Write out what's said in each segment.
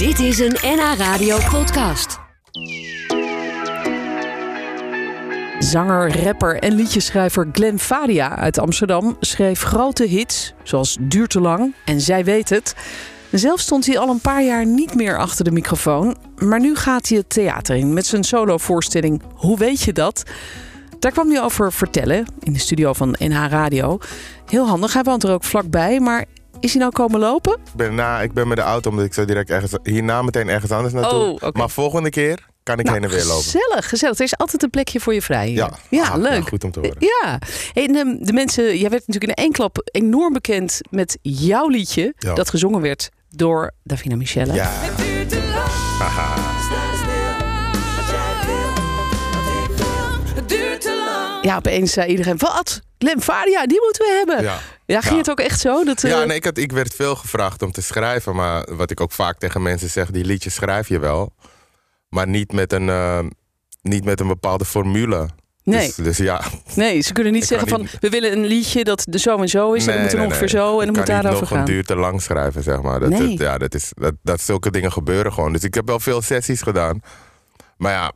Dit is een NH Radio podcast. Zanger, rapper en liedjeschrijver Glenn Fadia uit Amsterdam schreef grote hits zoals Duur te lang en Zij weet het. Zelf stond hij al een paar jaar niet meer achter de microfoon, maar nu gaat hij het theater in met zijn solovoorstelling Hoe weet je dat? Daar kwam hij over vertellen in de studio van NH Radio. Heel handig, hij woont er ook vlakbij, maar is hij nou komen lopen? Ik ben, na, ik ben met de auto omdat ik zo direct ergens, hierna meteen ergens anders naartoe. Oh. Maar volgende keer kan ik heen en weer lopen. Gezellig, gezellig. Er is altijd een plekje voor je vrij. hier. Ja, ja Ah, leuk. nou, goed om te horen. Ja, en ehm, de mensen, jij werd natuurlijk in één klap enorm bekend met jouw liedje, Ja. dat gezongen werd door Davina Michelle. Ja. Haha. Ja, opeens zei iedereen, wat? Glenn Fadia, die moeten we hebben. Ja, Ja. ging Ja. het ook echt zo? Dat, eh, Ja, nee, ik, had, ik werd veel gevraagd om te schrijven. Maar wat ik ook vaak tegen mensen zeg, die liedjes schrijf je wel. Maar niet met een, eh, niet met een bepaalde formule. Nee. Dus, dus ja. nee, ze kunnen niet Ik zeggen kan van, niet- we willen een liedje dat de zo en zo is. en dan moet er nee, ongeveer nee. zo en Ik dan moet kan daarover nog een gaan. duur te lang schrijven, zeg maar. Dat, Nee. dat- ja, dat, is, dat, dat zulke dingen gebeuren gewoon. Dus ik heb wel veel sessies gedaan. Maar ja,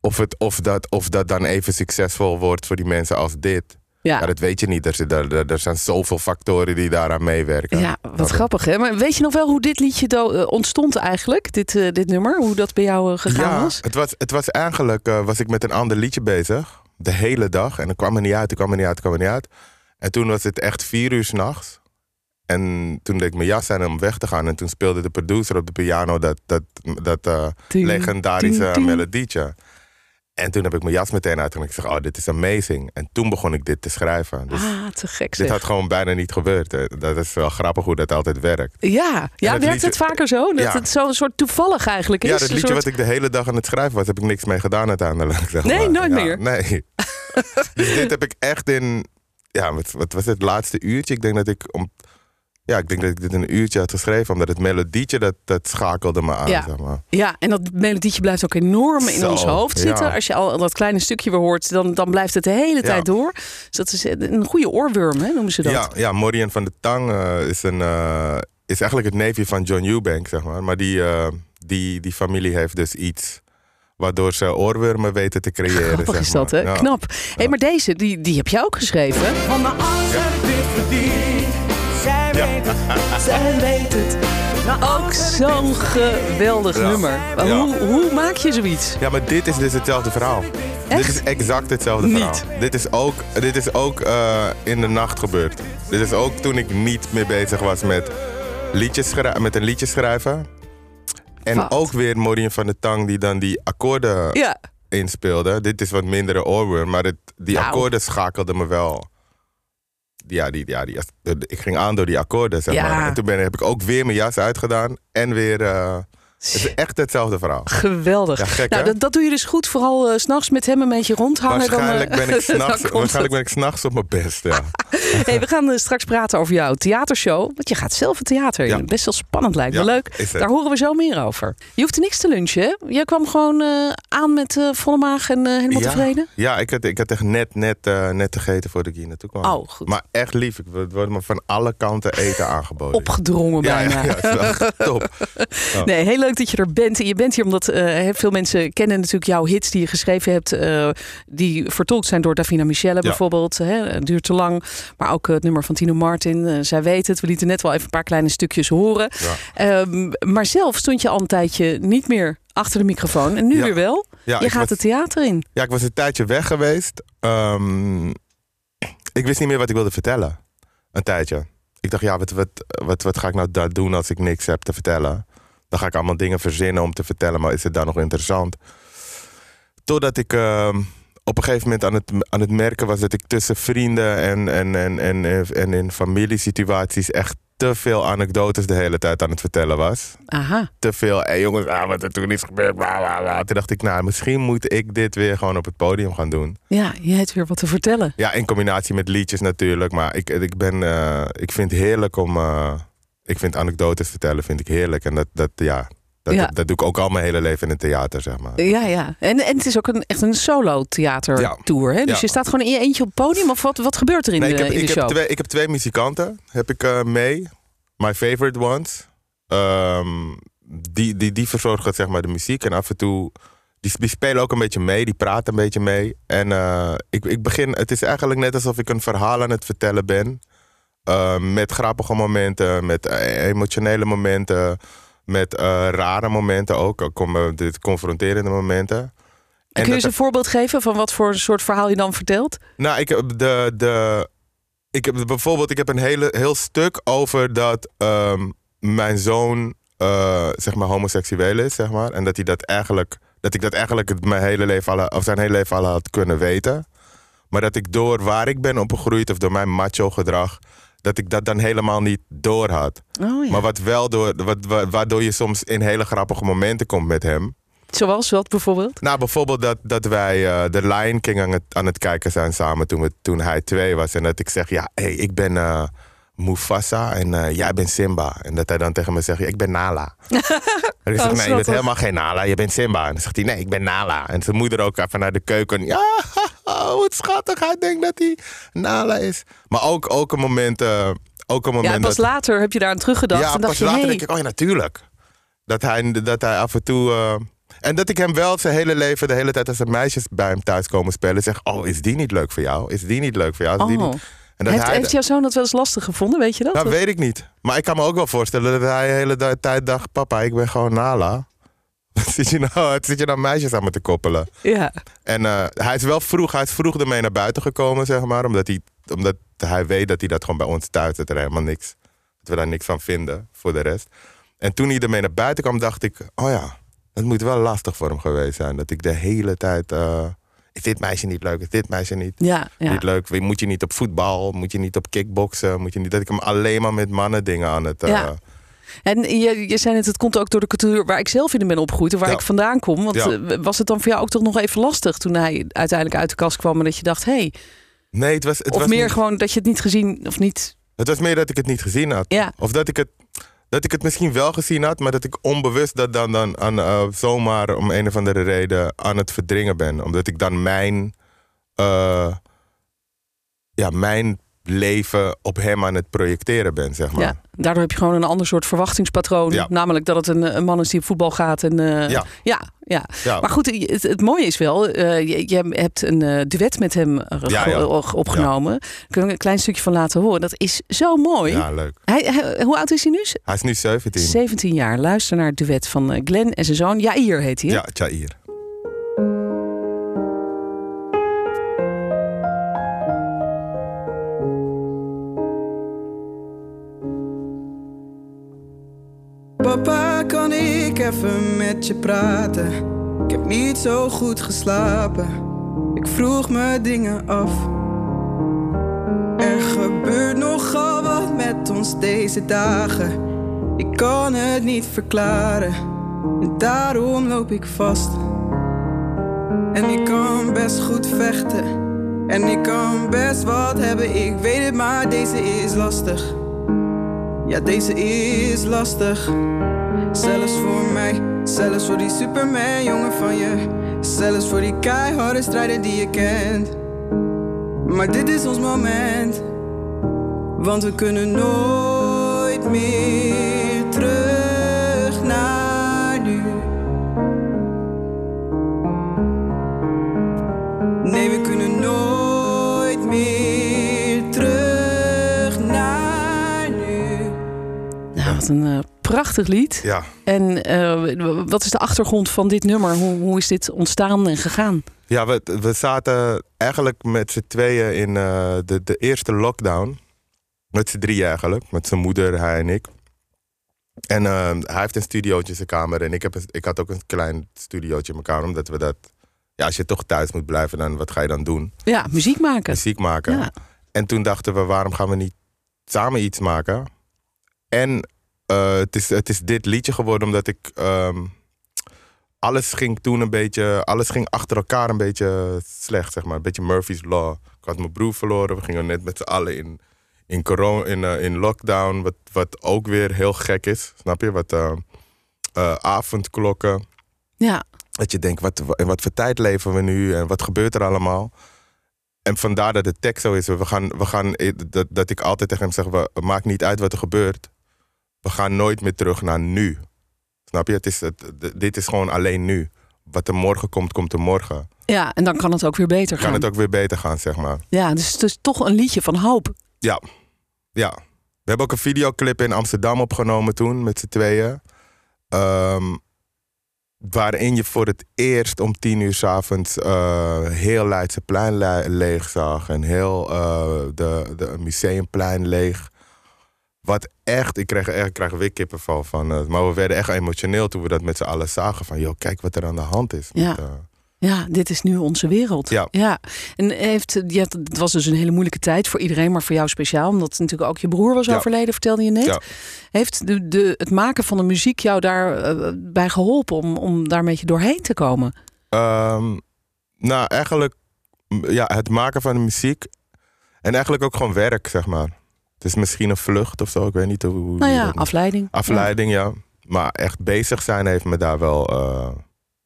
of, het, of, dat, of dat dan even succesvol wordt voor die mensen als dit... Ja. Ja, dat weet je niet. Er, zit- er, er, er zijn zoveel factoren die daaraan meewerken. Ja, wat Dat- grappig hè. Maar weet je nog wel hoe dit liedje do- eh, ontstond eigenlijk? Dit, eh, dit nummer, hoe dat bij jou eh, gegaan Ja, was? het was, het was eigenlijk, eh, was ik met een ander liedje bezig. De hele dag. En dan kwam er niet uit, het kwam er niet uit, het kwam er niet uit. En toen was het echt vier uur s'nachts. En toen deed ik mijn jas aan om weg te gaan. En toen speelde de producer op de piano dat, dat, dat legendarische melodietje. En toen heb ik mijn jas meteen uit en ik zeg, oh, dit is amazing. En toen begon ik dit te schrijven. Dus Ah, te gek dit zeg. had gewoon bijna niet gebeurd. hè. Dat is wel grappig hoe dat altijd werkt. Ja, ja het werkt liedje- het vaker zo? Dat Ja. het zo'n soort toevallig eigenlijk is? Ja, dat liedje soort- wat ik de hele dag aan het schrijven was, heb ik niks mee gedaan uiteindelijk. Zeg Nee, maar. nooit Ja, meer? Nee. dus dit heb ik echt in, ja, wat, wat was het laatste uurtje? Ik denk dat ik om, ja, ik denk dat ik dit in een uurtje had geschreven, omdat het melodietje dat, dat schakelde me aan. Ja. Zeg maar. Ja, en dat melodietje blijft ook enorm in Zo, ons hoofd ja. zitten. Als je al dat kleine stukje weer hoort, dan, dan blijft het de hele tijd door. Dus dat is een goede oorworm, hè, noemen ze dat. Ja, ja, Morian van de Tang eh, is, een, eh, is eigenlijk het neefje van John Eubank, zeg maar. Maar die, eh, die, die familie heeft dus iets waardoor ze oorwormen weten te creëren. Grappig zeg is dat, hè? Ja. Knap. Hey, maar deze, die, die heb jij ook geschreven. Van dit zij weet het. Ook angst heb ik zo'n geweldig Ja. nummer. Maar Ja. Hoe, hoe maak je zoiets? Ja, maar dit is dus hetzelfde verhaal. Echt? Dit is exact hetzelfde Niet. verhaal. Dit is ook, dit is ook eh, in de nacht gebeurd. Dit is ook toen ik niet meer bezig was met, liedjes schrij- met een liedje schrijven. En Wat? ook weer Maureen van de Tang die dan die akkoorden Ja, inspeelde. Dit is wat mindere oorworm, maar het, die Nou. akkoorden schakelden me wel. Ja, die, ja die, ik ging aan door die akkoorden, zeg Ja. maar. En toen ben, heb ik ook weer mijn jas uitgedaan en weer... eh, het is echt hetzelfde verhaal. geweldig. Ja, gek, nou, dat, dat doe je dus goed. Vooral eh, s s'nachts met hem een beetje rondhangen. Waarschijnlijk dan, eh, ben ik s'nachts waarschijnlijk ben ik 's nachts op mijn best. Ja. Hey, we gaan eh, straks praten over jouw theatershow. Want je gaat zelf het theater in. Ja. Best wel spannend lijkt me. Leuk. Daar horen we zo meer over. Je hoeft niks te lunchen, hè? Jij kwam gewoon eh, aan met eh, volle maag en eh, helemaal tevreden? Ja, ik had, ik had echt net, net, eh, net gegeten voordat ik hier naartoe kwam. Oh, goed. Maar echt lief. Ik word me van alle kanten eten aangeboden. Opgedrongen bijna. ja, ja, top. Nee, heel leuk dat je er bent. En je bent hier omdat eh, veel mensen kennen natuurlijk jouw hits die je geschreven hebt. eh, die vertolkt zijn door Davina Michelle bijvoorbeeld. Hè, duurt te lang. Maar ook het nummer van Tino Martin. eh, zij weet het. We lieten net wel even een paar kleine stukjes horen. Ja. Ehm, maar zelf stond je al een tijdje niet meer achter de microfoon. En nu Ja. weer wel. Je gaat was- het theater in. Ja, ik was een tijdje weg geweest. Ehm, ik wist niet meer wat ik wilde vertellen. Een tijdje. Ik dacht, ja, wat, wat, wat, wat ga ik nou daar doen als ik niks heb te vertellen? Dan ga ik allemaal dingen verzinnen om te vertellen, maar is het dan nog interessant? Totdat ik ehm, op een gegeven moment aan het, aan het merken was dat ik tussen vrienden en, en, en, en, en in familiesituaties echt te veel anekdotes de hele tijd aan het vertellen was Aha. te veel. Hé jongens, ah, wat er toen is gebeurd. Bla, bla, bla. Toen dacht ik, nou, misschien moet ik dit weer gewoon op het podium gaan doen. Ja, je hebt weer wat te vertellen. Ja, in combinatie met liedjes natuurlijk. Maar ik, ik, ben, eh, ik vind het heerlijk om. eh, ik vind anekdotes vertellen vind ik heerlijk. En dat, dat, ja, dat, Ja. dat, dat doe ik ook al mijn hele leven in het theater, zeg maar. Ja, ja. En, en het is ook een, echt een solo theatertour. Hè? Dus Ja. je staat gewoon in je eentje op het podium. Of wat, wat gebeurt er in Nee, de, ik, heb, in de ik, show? heb twee, ik heb twee muzikanten heb ik, eh, mee. My favorite ones. Ehm, die, die, die verzorgen zeg maar de muziek. En af en toe, die, die spelen ook een beetje mee, die praten een beetje mee. En eh, ik, ik begin, het is eigenlijk net alsof ik een verhaal aan het vertellen ben. Eh, met grappige momenten, met eh, emotionele momenten, met eh, rare momenten ook. ook com- dit confronterende momenten. En kun je eens een voorbeeld geven van wat voor soort verhaal je dan vertelt? Nou, ik heb de, de ik heb bijvoorbeeld ik heb een hele heel stuk over dat ehm, mijn zoon zeg maar homoseksueel is, zeg maar, en dat hij dat eigenlijk dat ik dat eigenlijk mijn hele leven al, of zijn hele leven al had kunnen weten, maar dat ik door waar ik ben opgegroeid of door mijn macho gedrag dat ik dat dan helemaal niet door had. Oh ja. Maar wat wel door, wat, wa- waardoor je soms in hele grappige momenten komt met hem. Zoals wat bijvoorbeeld? Nou, bijvoorbeeld dat, dat wij eh The Lion King aan het, aan het kijken zijn samen toen, we, toen hij twee was. En dat ik zeg, ja, hey, ik ben eh, Mufasa en eh, jij bent Simba. En dat hij dan tegen me zegt, ik ben Nala. en ik zeg, nee, je bent helemaal geen Nala, je bent Simba. En dan zegt hij, nee, ik ben Nala. En zijn moeder ook even naar de keuken. Ja, oh, wat schattig, hij denkt dat hij Nala is. Maar ook, ook een moment... eh, ook een moment Ja, pas dat, later heb je daar aan teruggedacht. ja, en dacht pas je, later hey, denk ik, oh ja, natuurlijk. Dat hij, dat hij af en toe... eh, en dat ik hem wel zijn hele leven, de hele tijd als er meisjes bij hem thuis komen spelen... zeg, oh, is die niet leuk voor jou? Is die niet leuk voor jou? Is die Oh. niet... En dat heeft, hij, heeft jouw zoon dat wel eens lastig gevonden, weet je dat? nou, weet ik niet. Maar ik kan me ook wel voorstellen dat hij de hele tijd dacht... papa, ik ben gewoon Nala. Wat zit je nou, zit je nou meisjes aan me te koppelen? Ja. En eh, hij is wel vroeg, hij is vroeg ermee naar buiten gekomen, zeg maar. Omdat hij, omdat hij weet dat hij dat gewoon bij ons thuis, dat er helemaal niks, dat we daar niks van vinden voor de rest. En toen hij ermee naar buiten kwam, dacht ik, oh ja, het moet wel lastig voor hem geweest zijn. Dat ik de hele tijd, eh, is dit meisje niet leuk, is dit meisje niet, Ja, ja. niet leuk? Moet je niet op voetbal, moet je niet op kickboksen, moet je niet, dat ik hem alleen maar met mannen dingen aan het... eh, Ja. En je, je zei net, het komt ook door de cultuur waar ik zelf in ben opgegroeid en waar Ja. ik vandaan kom. Want Ja. eh, was het dan voor jou ook toch nog even lastig toen hij uiteindelijk uit de kast kwam en dat je dacht, hé, hey, Nee, het was, het of was meer niet- gewoon dat je het niet gezien of niet. Het was meer dat ik het niet gezien had. Ja. Of dat ik het, dat ik het misschien wel gezien had, maar dat ik onbewust dat dan, dan aan, eh, zomaar om een of andere reden aan het verdringen ben. Omdat ik dan mijn, eh, ja, mijn leven op hem aan het projecteren ben, zeg maar. Ja, daardoor heb je gewoon een ander soort verwachtingspatroon. Ja. Namelijk dat het een, een man is die op voetbal gaat. En, eh, Ja. ja, ja. Ja. Maar goed, het, het mooie is wel, eh, je, je hebt een eh, duet met hem Ja, opgenomen. Daar kunnen we een klein stukje van laten horen. Dat is zo mooi. Ja, leuk. Hij, hij- hoe oud is hij nu? Hij is nu 17. 17 jaar. Luister naar het duet van Glenn en zijn zoon. Jair heet hij. hè? Ja, Jair. Even met je praten? Ik heb niet zo goed geslapen. Ik vroeg me dingen af. Er gebeurt nogal wat met ons deze dagen. Ik kan het niet verklaren. En daarom loop ik vast. En ik kan best goed vechten. En ik kan best wat hebben, ik weet het, maar deze is lastig. Ja, deze is lastig. Zelfs voor mij, zelfs voor die Superman jongen van je. Zelfs voor die keiharde strijder die je kent. Maar dit is ons moment. Want we kunnen nooit meer terug naar nu. Nee, we kunnen nooit meer terug naar nu. Nou, wat een eh, prachtig lied. Ja. En eh, wat is de achtergrond van dit nummer? Hoe, hoe is dit ontstaan en gegaan? Ja, we, we zaten eigenlijk met z'n tweeën in eh, de, de eerste lockdown. Met z'n drieën eigenlijk. Met zijn moeder, hij en ik. En eh, hij heeft een studiootje in zijn kamer. En ik, heb een- ik had ook een klein studiootje in mijn kamer. Omdat we dat... Ja, als je toch thuis moet blijven, dan wat ga je dan doen? Ja, muziek maken. Muziek maken. Ja. En toen dachten we, waarom gaan we niet samen iets maken? En eh, het, is, het is dit liedje geworden omdat ik... ehm, alles ging toen een beetje... Alles ging achter elkaar een beetje slecht, zeg maar. Een beetje Murphy's Law. Ik had mijn broer verloren. We gingen net met z'n allen in, in, corona, in, eh, in lockdown. Wat, wat ook weer heel gek is, snap je? Wat eh, avondklokken. Ja, Dat je denkt, wat, in wat voor tijd leven we nu en wat gebeurt er allemaal? En vandaar dat de tekst zo is. We gaan, we gaan, dat, dat ik altijd tegen hem zeg, we, maakt niet uit wat er gebeurt. We gaan nooit meer terug naar nu. Snap je? Het is, het, d- dit is gewoon alleen nu. Wat er morgen komt, komt er morgen. Ja, en dan kan het ook weer beter gaan. Kan het ook weer beter gaan, zeg maar. Ja, dus het is toch een liedje van hoop. Ja, ja. We hebben ook een videoclip in Amsterdam opgenomen toen met z'n tweeën. Ehm, waarin je voor het eerst om tien uur s'avonds avonds heel Leidseplein le- leeg zag. En heel eh, de, de museumplein leeg. Wat echt, ik kreeg, echt, ik kreeg weer kippenval van. eh, maar we werden echt emotioneel toen we dat met z'n allen zagen. Van, joh, kijk wat er aan de hand is. Ja. Met, eh, Ja, dit is nu onze wereld. Ja. En heeft, ja, het was dus een hele moeilijke tijd voor iedereen, maar voor jou speciaal, omdat natuurlijk ook je broer was Ja. overleden, vertelde je net. Ja. Heeft de, de, het maken van de muziek jou daarbij bij geholpen om, om daar een beetje doorheen te komen? Ehm, nou, eigenlijk ja, het maken van de muziek. En eigenlijk ook gewoon werk, zeg maar. Het is misschien een vlucht of zo. Ik weet niet hoe. Nou ja, afleiding. afleiding, ja. Maar echt bezig zijn heeft me daar wel eh,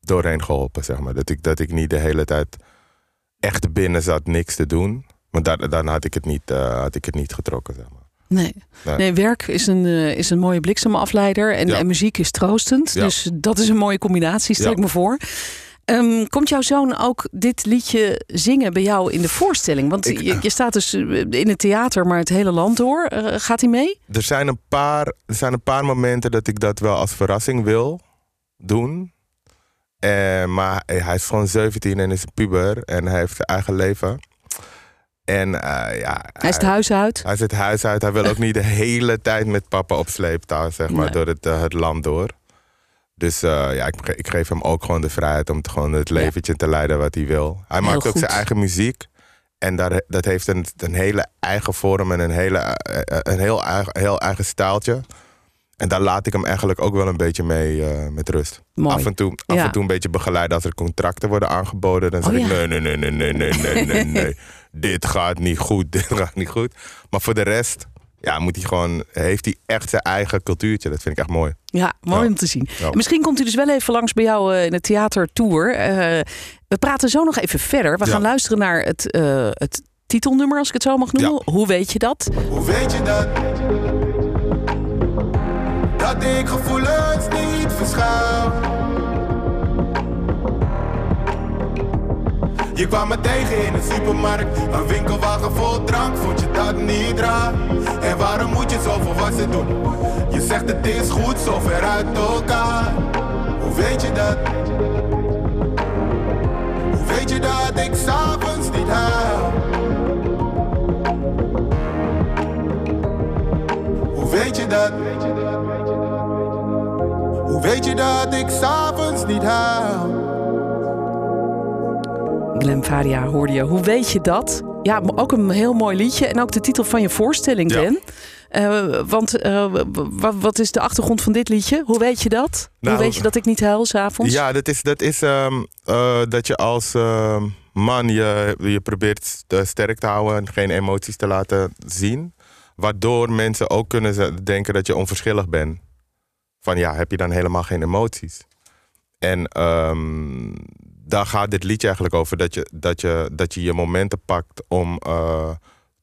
doorheen geholpen, zeg maar. Dat ik, dat ik niet de hele tijd echt binnen zat niks te doen. Want daar, dan had ik het niet, eh, had ik het niet getrokken, zeg maar. Nee. Nee. nee, werk is een, eh, is een mooie bliksemafleider en, Ja. en muziek is troostend. Ja. Dus dat is een mooie combinatie, stel ik me voor. Ehm, komt jouw zoon ook dit liedje zingen bij jou in de voorstelling? Want Ik- je, je staat dus eh, in het theater, maar het hele land door. Eh, gaat hij mee? Er zijn, een paar, er zijn een paar momenten dat ik dat wel als verrassing wil doen. Eh, maar hij is gewoon 17 en is een puber en hij heeft zijn eigen leven. En ja, Hij is het huis uit. hij zit huis uit. Hij wil ook niet de hele tijd met papa op sleeptouw, zeg maar, Nee. door het, het land door. Dus eh, ja, ik, ik, geef hem ook gewoon de vrijheid om gewoon het leventje te leiden wat hij wil. Hij maakt ook zijn eigen muziek. En daar, dat heeft een, een hele eigen vorm en een, hele, eh, eh, een heel, eigen, heel eigen staaltje. En daar laat ik hem eigenlijk ook wel een beetje mee met rust. Af, en toe, af en toe een beetje begeleiden als er contracten worden aangeboden. Dan zeg ik nee, nee, nee, nee, nee, nee, nee, nee. Dit gaat niet goed, dit gaat niet goed. Maar voor de rest ja, moet hij gewoon, heeft hij echt zijn eigen cultuurtje. Dat vind ik echt mooi. Ja, mooi Ja. om te zien. Ja. Misschien komt hij dus wel even langs bij jou eh, in het theatertour. Eh we praten zo nog even verder. We Ja. gaan luisteren naar het, eh, het titelnummer, als ik het zo mag noemen. Hoe weet je dat? Hoe weet je dat? Dat ik gevoelens niet verschuil. Je kwam me tegen in de supermarkt, een winkelwagen vol drank, vond je dat niet raar? En waarom moet je zo volwassen doen? Je zegt het is goed, zo ver uit elkaar. Hoe weet je dat? Hoe weet je dat ik s'avonds niet huil? Hoe weet je dat? Hoe weet je dat ik s'avonds niet huil? Glen Faria hoorde je. Hoe weet je dat? Ja, ook een heel mooi liedje. En ook de titel van je voorstelling, Ja. Glen. Eh, want eh, wat is de achtergrond van dit liedje? Hoe weet je dat? Nou, Hoe weet je dat ik niet huil s'avonds? Ja, dat is, dat is ehm, eh, dat je als ehm, man je, je probeert st- sterk te houden en geen emoties te laten zien. Waardoor mensen ook kunnen denken dat je onverschillig bent. Van ja, heb je dan helemaal geen emoties? En ehm, daar gaat dit liedje eigenlijk over. Dat je dat je, dat je, je momenten pakt om eh,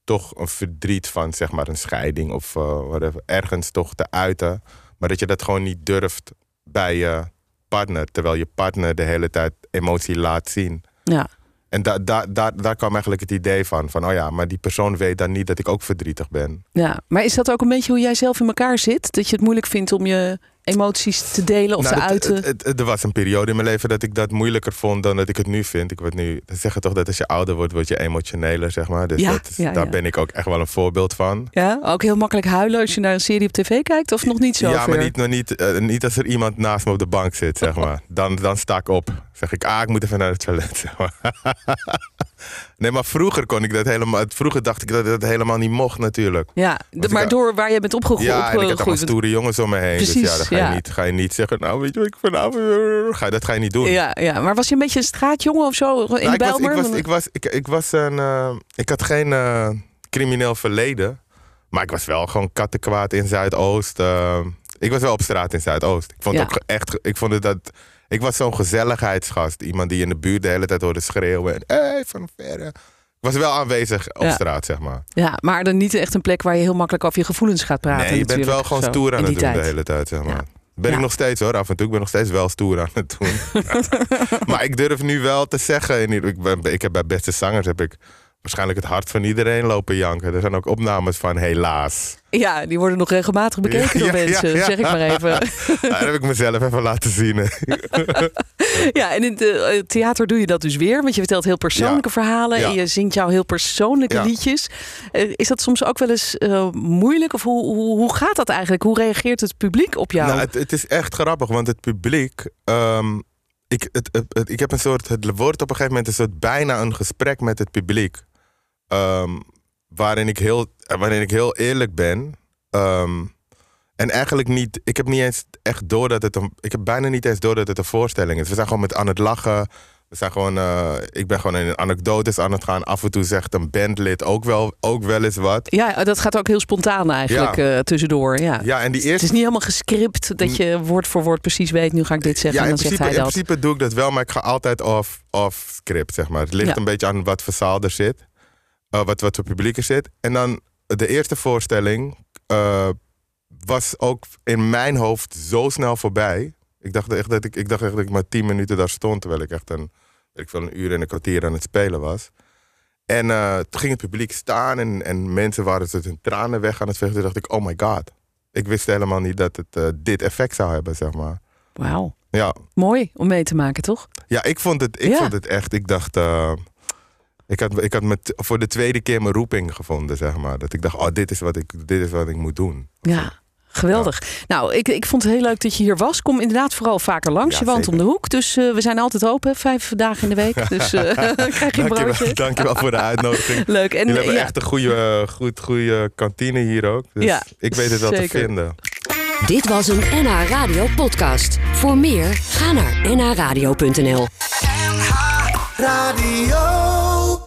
toch een verdriet van zeg maar een scheiding of whatever, ergens toch te uiten. Maar dat je dat gewoon niet durft bij je partner. Terwijl je partner de hele tijd emotie laat zien. Ja. En da, da, da, daar kwam eigenlijk het idee van. Van oh ja, maar die persoon weet dan niet dat ik ook verdrietig ben. ja. Maar is dat ook een beetje hoe jij zelf in elkaar zit? Dat je het moeilijk vindt om je emoties te delen of Nou, te uiten? het- het- het- er was een periode in mijn leven dat ik dat moeilijker vond dan dat ik het nu vind. Ik word nu, ze zeggen toch dat als je ouder wordt, word je emotioneler, zeg maar. Dus Ja, dat ja, daar ja. ben ik ook echt wel een voorbeeld van. ja, ook heel makkelijk huilen als je naar een serie op tv kijkt? Of nog niet zo ja, maar niet, nog niet, eh, niet als er iemand naast me op de bank zit, zeg maar. Dan, dan sta ik op. Zeg ik, ah, ik moet even naar het toilet, zeg maar. nee, maar vroeger kon ik dat helemaal... Vroeger dacht ik dat dat helemaal niet mocht, natuurlijk. Ja, maar door waar je bent opgegroeid. Ja, en ik had allemaal stoere jongens om me heen. dus Precies, ja, ga je, ja. Niet, ga je niet zeggen, nou, weet je wat ik vanavond... Ga, je- dat ga je niet doen. Ja, ja, maar was je een beetje een straatjongen of zo in Nou, de ik, was, ik, was, ik, was, ik, ik, was een, eh, ik had geen eh, crimineel verleden. Maar ik was wel gewoon kattenkwaad in Zuidoost. eh. ik was wel op straat in Zuidoost. Ik vond, Ja. het ook echt, ik vond het dat... Ik was zo'n gezelligheidsgast. Iemand die in de buurt de hele tijd hoorde schreeuwen. En, hey, van verre. Was wel aanwezig op Ja. straat, zeg maar. Ja, maar dan niet echt een plek waar je heel makkelijk over je gevoelens gaat praten. nee, je bent wel gewoon stoer aan het doen de hele tijd, zeg maar. Ja. Ben Ja. ik nog steeds hoor, af en toe. Ik ben nog steeds wel stoer aan het doen. maar ik durf nu wel te zeggen. Ik, ben, ik heb bij Beste Zangers heb ik waarschijnlijk het hart van iedereen lopen janken. Er zijn ook opnames van helaas. Ja, die worden nog regelmatig bekeken Ja, door ja, mensen, ja, zeg ik maar even. Dat heb ik mezelf even laten zien. Ja, en in het eh, theater doe je dat dus weer. Want je vertelt heel persoonlijke verhalen. En je zingt jouw heel persoonlijke liedjes. Eh, is dat soms ook wel eens eh, moeilijk? Of hoe, hoe, hoe gaat dat eigenlijk? Hoe reageert het publiek op jou? Nou, het, het is echt grappig, want het publiek. ehm, ik, het, het, het- ik heb een soort. Het wordt op een gegeven moment een soort bijna een gesprek met het publiek. Ehm, waarin, ik heel, waarin ik heel eerlijk ben. Ehm, en eigenlijk niet. Ik heb niet eens echt door dat het een. Ik heb bijna niet eens door dat het een voorstelling is. We zijn gewoon met aan het lachen. We zijn gewoon. eh, ik ben gewoon in anekdotes aan het gaan. Af en toe zegt een bandlid ook wel, ook wel eens wat. Ja, dat gaat ook heel spontaan eigenlijk eh, tussendoor. Ja. Ja, en die Het eerste is niet helemaal gescript dat je woord voor woord precies weet. Nu ga ik dit zeggen Ja, en in dan zegt principe, hij in dat. principe doe ik dat wel, maar ik ga altijd off, off script, zeg maar. Het ligt Ja. een beetje aan wat voor zaal er zit. Eh, wat, wat voor publiek er zit. En dan de eerste voorstelling eh, was ook in mijn hoofd zo snel voorbij. Ik dacht echt dat ik, ik, dacht echt dat ik maar tien minuten daar stond, terwijl ik echt een, ik veel, een uur en een kwartier aan het spelen was. En eh, toen ging het publiek staan en, en mensen waren tot hun tranen weg aan het vechten. Toen dacht ik, oh my god. Ik wist helemaal niet dat het eh, dit effect zou hebben, zeg maar. Wauw. Ja, Mooi om mee te maken, toch? ja, ik vond het, ik Ja. vond het echt. Ik dacht. Ik had, ik had met, voor de tweede keer mijn roeping gevonden, zeg maar. Dat ik dacht, oh, dit is wat ik, dit is wat ik moet doen. Ja. Geweldig. Nou, ik, ik vond het heel leuk dat je hier was. Kom inderdaad vooral vaker langs. Ja, je woont zeker. om de hoek. Dus eh, we zijn altijd open. Vijf dagen in de week. Dus eh krijg je een broodje. Dankjewel, dankjewel voor de uitnodiging. Leuk. En Jullie hebben ja, echt een goede, goed, goede kantine hier ook. Dus Ja, ik weet het wel te vinden. Dit was een NH Radio podcast. Voor meer, ga naar nhradio.nl. Radio.